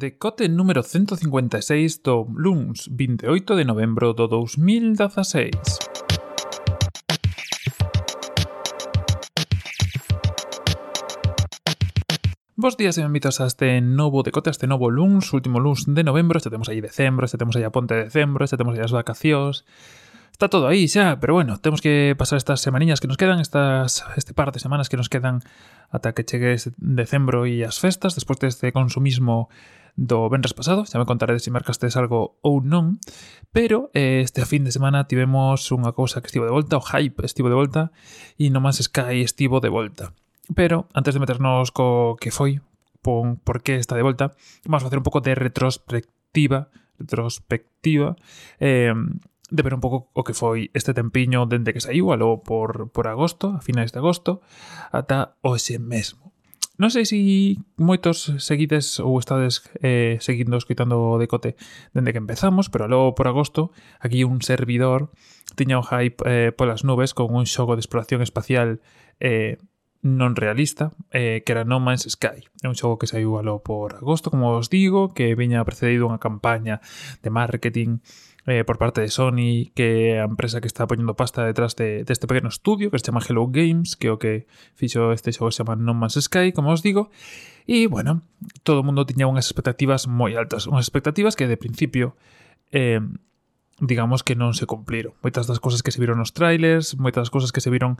Decote número 156 do LUNS 28 de novembro do 2016. Bos días e benvitos a este novo decote, a este novo luns, último luns de novembro, xa temos aí decembro, xa temos aí a ponte de decembro, xa temos aí as vacacións, está todo aí xa, pero bueno, temos que pasar estas semaniñas que nos quedan, estas este par de semanas que nos quedan ata que chegue decembro e as festas, despois deste consumismo do venres pasado, xa me contaredes se marcastes algo ou non, pero eh, este fin de semana tivemos unha cousa que estivo de volta, o hype estivo de volta, e no más Sky estivo de volta. Pero, antes de meternos co que foi, pon por que está de volta, vamos a facer un pouco de retrospectiva, retrospectiva, eh, de ver un pouco o que foi este tempiño dende que saiu, aló por, por agosto, a finais de agosto, ata hoxe mesmo. Non sei se si moitos seguides ou estades eh, seguindo escoitando o decote dende que empezamos, pero logo por agosto aquí un servidor tiña un hype eh, polas nubes con un xogo de exploración espacial eh, non realista eh, que era No Man's Sky. É un xogo que saiu alo por agosto, como os digo, que veña precedido unha campaña de marketing eh, por parte de Sony, que é a empresa que está poñendo pasta detrás de, deste de pequeno estudio que se chama Hello Games, que é o que fixo este xogo se chama No Man's Sky, como os digo, e, bueno, todo o mundo tiña unhas expectativas moi altas, unhas expectativas que de principio eh, digamos que non se cumpliron. Moitas das cousas que se viron nos trailers, moitas das cousas que se viron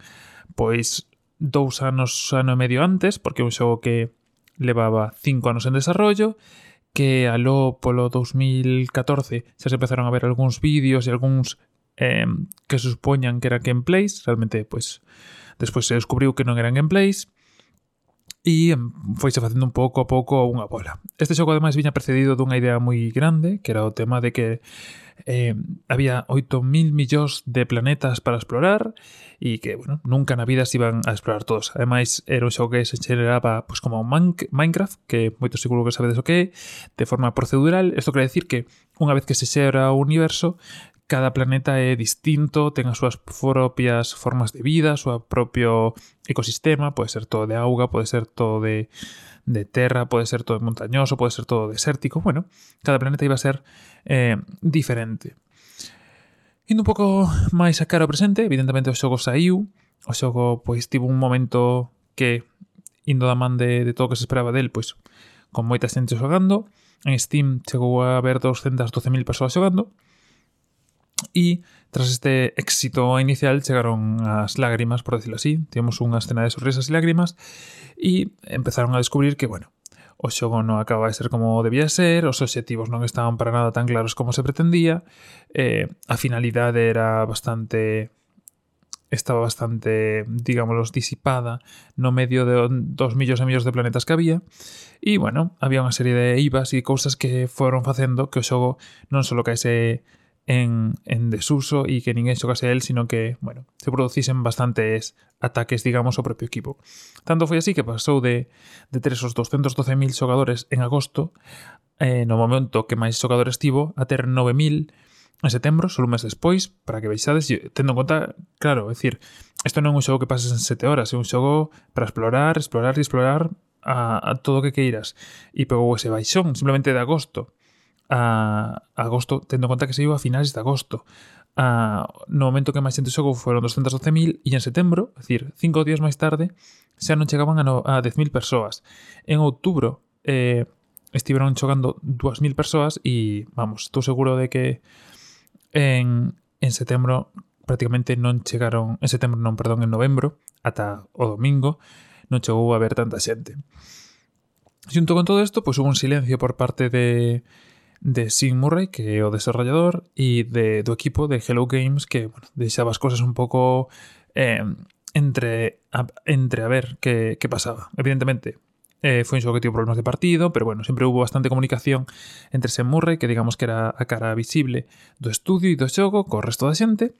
pois dous anos, ano e medio antes, porque é un xogo que levaba cinco anos en desarrollo, que aló polo 2014 xa se empezaron a ver algúns vídeos e algúns eh, que supoñan que eran gameplays, realmente, pois, despois se descubriu que non eran gameplays, e foise facendo un pouco a pouco unha bola. Este xogo ademais viña precedido dunha idea moi grande, que era o tema de que eh, había 8.000 millóns de planetas para explorar e que, bueno, nunca na vida se iban a explorar todos. Ademais, era un xogo que se xeraba pois, como Man Minecraft, que moito seguro que sabedes o que é, de forma procedural. Isto quere decir que unha vez que se xera o universo, cada planeta é distinto, ten as súas propias formas de vida, o seu propio ecosistema, pode ser todo de auga, pode ser todo de, de terra, pode ser todo montañoso, pode ser todo desértico, bueno, cada planeta iba a ser eh, diferente. Indo un pouco máis a cara ao presente, evidentemente o xogo saiu, o xogo pois tivo un momento que indo da man de, de todo o que se esperaba del, pois con moita xente xogando, en Steam chegou a haber 212.000 persoas xogando, e tras este éxito inicial chegaron as lágrimas, por decirlo así, tivemos unha escena de sorrisas e lágrimas, e empezaron a descubrir que, bueno, o xogo non acaba de ser como debía ser, os obxectivos non estaban para nada tan claros como se pretendía, eh, a finalidade era bastante estaba bastante, digámoslo, disipada no medio de dos millóns e millóns de planetas que había. E, bueno, había unha serie de IVAs e cousas que foron facendo que o xogo non só caese en, en, desuso y que ninguén xogase a él, sino que, bueno, se producisen bastantes ataques, digamos, ao propio equipo. Tanto foi así que pasou de, de ter esos 212.000 xogadores en agosto, eh, no momento que máis xogadores tivo, a ter 9.000 en setembro, só un mes despois, para que veixades, tendo en conta, claro, é dicir, isto non é un xogo que pases en 7 horas, é un xogo para explorar, explorar e explorar a, a todo o que queiras. E pegou ese baixón, simplemente de agosto a agosto, tendo en conta que se iba a finais de agosto. A, no momento que máis xente xogou foron 212.000 e en setembro, é dicir, cinco días máis tarde, xa non a, no, a 10.000 persoas. En outubro eh, estiveron xogando 2.000 persoas e, vamos, estou seguro de que en, en setembro prácticamente non chegaron, en setembro non, perdón, en novembro, ata o domingo, non chegou a ver tanta xente. Xunto con todo isto, pois hubo un silencio por parte de de Sim Murray, que o desarrollador, e de, do equipo de Hello Games, que bueno, deixaba as cosas un pouco eh, entre, a, entre a ver que, que pasaba. Evidentemente, eh, foi un xogo que tivo problemas de partido, pero bueno, sempre hubo bastante comunicación entre Sam Murray, que digamos que era a cara visible do estudio e do xogo co resto da xente,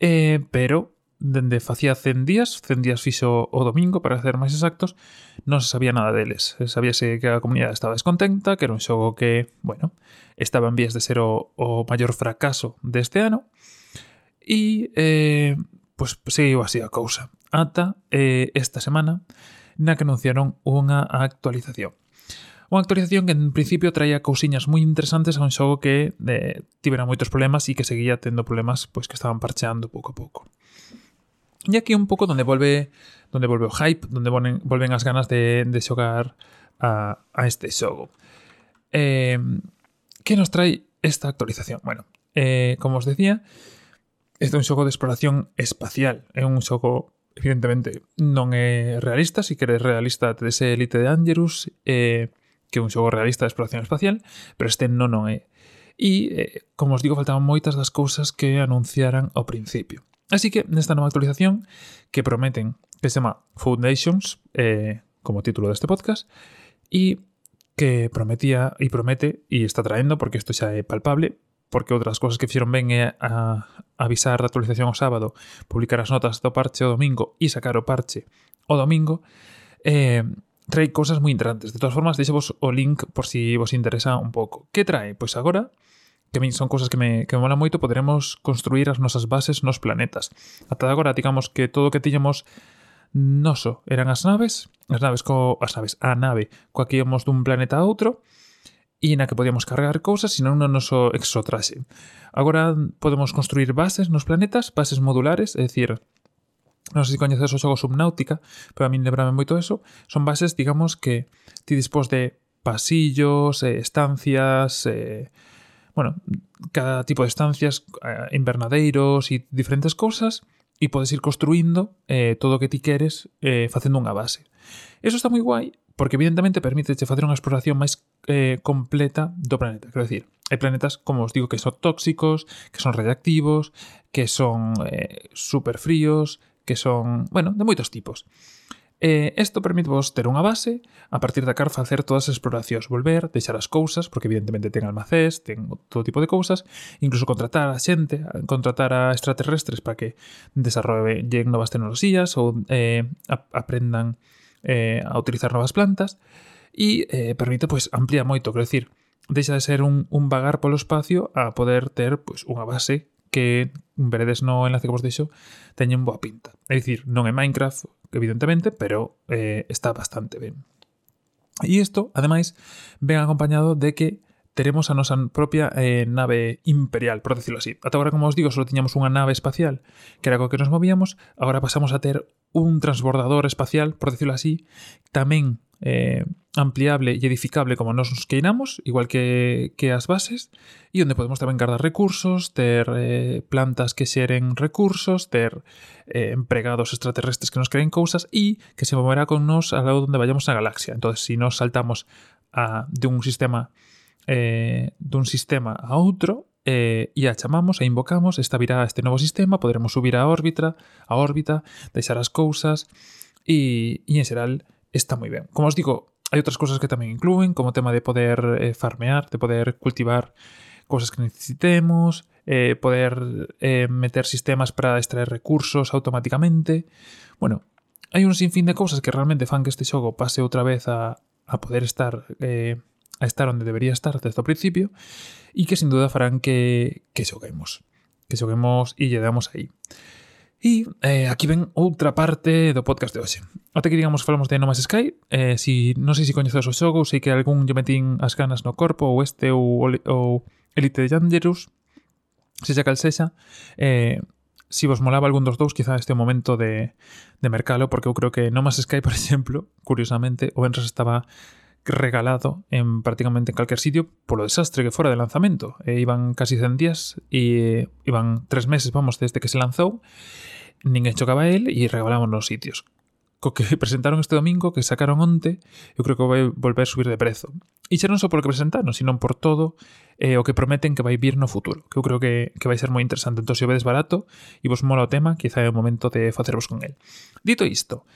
eh, pero dende facía 100 días, 100 días fixo o domingo para ser máis exactos, non se sabía nada deles. Sabíase que a comunidade estaba descontenta, que era un xogo que, bueno, estaba en vías de ser o, o maior fracaso deste ano, e eh, pues, seguiu así a cousa. Ata eh, esta semana, na que anunciaron unha actualización. Unha actualización que en principio traía cousiñas moi interesantes a un xogo que eh, tivera moitos problemas e que seguía tendo problemas pois que estaban parcheando pouco a pouco. E aquí un pouco donde volve donde volve o hype, donde volven, volven as ganas de, de xogar a, a este xogo. Eh, que nos trae esta actualización? Bueno, eh, como os decía, este é un xogo de exploración espacial. É un xogo, evidentemente, non é realista. Se si queres realista, te dese Elite de Angerus, eh, que é un xogo realista de exploración espacial, pero este non, non é. E, eh, como os digo, faltaban moitas das cousas que anunciaran ao principio. Así que nesta nova actualización que prometen que se chama Foundations, eh, como título deste podcast, e que prometía e promete e está traendo, porque isto xa é palpable, porque outras cousas que fixeron ben é a avisar da actualización o sábado, publicar as notas do parche o domingo e sacar o parche o domingo, eh, trae cousas moi interesantes. De todas formas, deixo vos o link por si vos interesa un pouco. Que trae? Pois agora que min son cousas que me, que me mola moito, poderemos construir as nosas bases nos planetas. Ata agora, digamos que todo o que tiñamos noso eran as naves, as naves co, as naves, a nave coa que íamos dun planeta a outro, e na que podíamos cargar cousas, senón no noso exotraxe. Agora podemos construir bases nos planetas, bases modulares, é dicir, non sei se coñeces o xogo Subnáutica, pero a min lembrame moito eso, son bases, digamos, que ti dispós de pasillos, eh, estancias, eh, bueno, cada tipo de estancias, eh, invernadeiros e diferentes cousas, e podes ir construindo eh, todo o que ti queres eh, facendo unha base. Eso está moi guai, porque evidentemente permite facer unha exploración máis eh, completa do planeta. Quero dicir, hai planetas, como os digo, que son tóxicos, que son radiactivos, que son eh, superfríos, que son, bueno, de moitos tipos. E isto permite vos ter unha base a partir da car facer todas as exploracións, volver, deixar as cousas, porque evidentemente ten almacés, ten todo tipo de cousas, incluso contratar a xente, contratar a extraterrestres para que desarrollen novas tecnoloxías ou eh, aprendan eh, a utilizar novas plantas e eh, permite pois pues, moito, quero decir, deixa de ser un, un vagar polo espacio a poder ter pois pues, unha base que veredes no enlace que vos deixo teñen boa pinta. É dicir, non é Minecraft, evidentemente, pero eh, está bastante ben. E isto, ademais, ven acompañado de que teremos a nosa propia eh, nave imperial, por decirlo así. Ata agora, como os digo, só tiñamos unha nave espacial, que era co que nos movíamos, agora pasamos a ter un transbordador espacial, por decirlo así, tamén eh, ampliable e edificable como nos queiramos, igual que, que as bases, e onde podemos tamén guardar recursos, ter eh, plantas que xeren recursos, ter eh, empregados extraterrestres que nos creen cousas e que se moverá con nos a lado onde vayamos na galaxia. Entonces, si nos saltamos de un sistema eh, dun sistema a outro, eh, chamamos e invocamos, esta virá a este novo sistema, poderemos subir a órbita, a órbita, deixar as cousas e en xeral está moi ben. Como os digo, Hai outras cousas que tamén incluen, como o tema de poder eh, farmear, de poder cultivar cousas que necesitemos, eh, poder eh, meter sistemas para extraer recursos automáticamente... Bueno, hai un sinfín de cousas que realmente fan que este xogo pase outra vez a, a poder estar... Eh, a estar onde debería estar desde o principio e que sin duda farán que, que xoguemos. Que xoguemos e lle damos aí. E eh, aquí ven outra parte do podcast de hoxe. Até que digamos falamos de No Man's Sky, eh, si non sei se coñeces o xogo, sei que algún lle metín as ganas no corpo ou este ou, ou Elite Dangerous, se xa cal sexa, eh, si vos molaba algún dos dous, quizá este momento de, de mercalo, porque eu creo que No Man's Sky, por exemplo, curiosamente, o Benres estaba regalado en prácticamente en calquer sitio polo desastre que fora de lanzamento. E iban casi 100 días e eh, iban 3 meses, vamos, desde que se lanzou, ninguén chocaba a él e regalaban nos sitios co que presentaron este domingo, que sacaron onte, eu creo que vai volver a subir de prezo. E xa non só polo que presentaron, sino por todo eh, o que prometen que vai vir no futuro, que eu creo que, que vai ser moi interesante. Entón, se o vedes barato e vos mola o tema, quizá é o momento de facervos con el. Dito isto,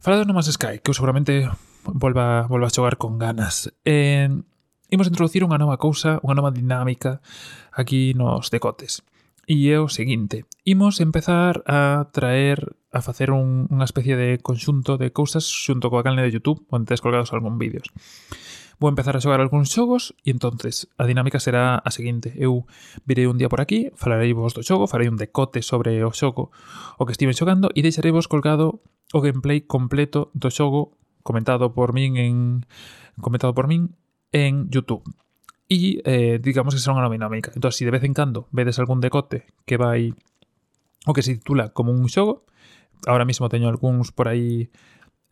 falado no más Sky, que eu seguramente volva, volva a xogar con ganas. Eh, imos introducir unha nova cousa, unha nova dinámica aquí nos decotes. E é o seguinte, imos empezar a traer, a facer un, unha especie de conxunto de cousas xunto coa canle de YouTube onde tes colgados algún vídeos. Vou empezar a xogar algúns xogos e entonces a dinámica será a seguinte. Eu virei un día por aquí, falarei vos do xogo, farei un decote sobre o xogo o que estive xogando e deixarei vos colgado o gameplay completo do xogo comentado por min en comentado por min en YouTube. E eh, digamos que será unha dinámica. Entón, se si de vez en cando vedes algún decote que vai o que se titula como un xogo, ahora mismo teño algúns por aí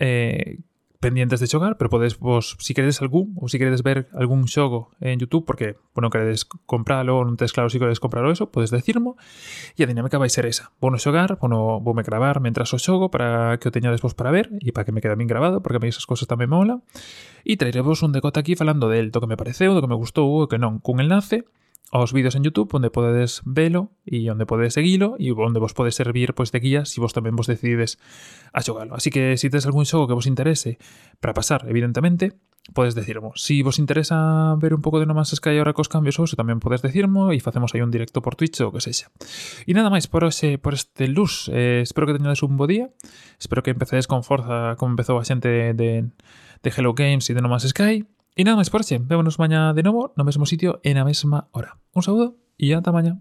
eh, pendientes de xogar, pero podes vos, si queredes algún, ou si queredes ver algún xogo en YouTube, porque, bueno, queredes compralo ou non tes claro si queredes compralo eso, podes decirmo, e a dinámica vai ser esa. Vou no xogar, vou voume gravar mentras o xogo para que o teñades vos para ver e para que me quede bien grabado, porque a mí esas cosas tamén mola. E traerevos un decote aquí falando del, do que me pareceu, do que me gustou ou que non, cun enlace, aos vídeos en YouTube onde podedes velo e onde podedes seguilo e onde vos pode servir pois de guía se si vos tamén vos decidides a xogalo. Así que se si tes algún xogo que vos interese para pasar, evidentemente, podes decirmo. Se si vos interesa ver un pouco de No Man's Sky ahora cos cambios ou se tamén podes decirmo e facemos aí un directo por Twitch ou que sexa. E nada máis por hoxe, por este luz. Eh, espero que teñades un bo día. Espero que empecedes con forza como empezou a xente de, de Hello Games e de No Man's Sky. E nada máis por hoxe. Vémonos mañá de novo no mesmo sitio e na mesma hora. Un saúdo e ata mañá.